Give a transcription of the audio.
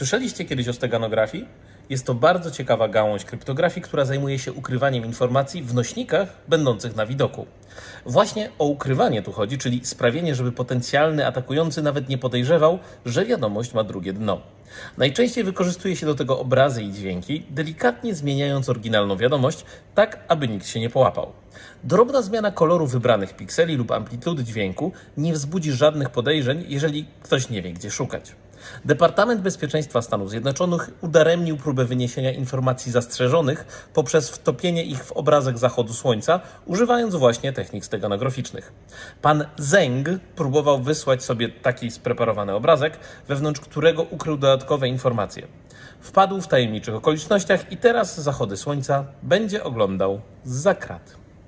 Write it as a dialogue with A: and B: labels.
A: Słyszeliście kiedyś o steganografii? Jest to bardzo ciekawa gałąź kryptografii, która zajmuje się ukrywaniem informacji w nośnikach będących na widoku. Właśnie o ukrywanie tu chodzi, czyli sprawienie, żeby potencjalny atakujący nawet nie podejrzewał, że wiadomość ma drugie dno. Najczęściej wykorzystuje się do tego obrazy i dźwięki, delikatnie zmieniając oryginalną wiadomość, tak aby nikt się nie połapał. Drobna zmiana koloru wybranych pikseli lub amplitudy dźwięku nie wzbudzi żadnych podejrzeń, jeżeli ktoś nie wie, gdzie szukać. Departament Bezpieczeństwa Stanów Zjednoczonych udaremnił próbę wyniesienia informacji zastrzeżonych poprzez wtopienie ich w obrazek zachodu słońca, używając właśnie technik steganograficznych. Pan Zeng próbował wysłać sobie taki spreparowany obrazek, wewnątrz którego ukrył dodatkowe informacje. Wpadł w tajemniczych okolicznościach i teraz zachody słońca będzie oglądał z zakrat.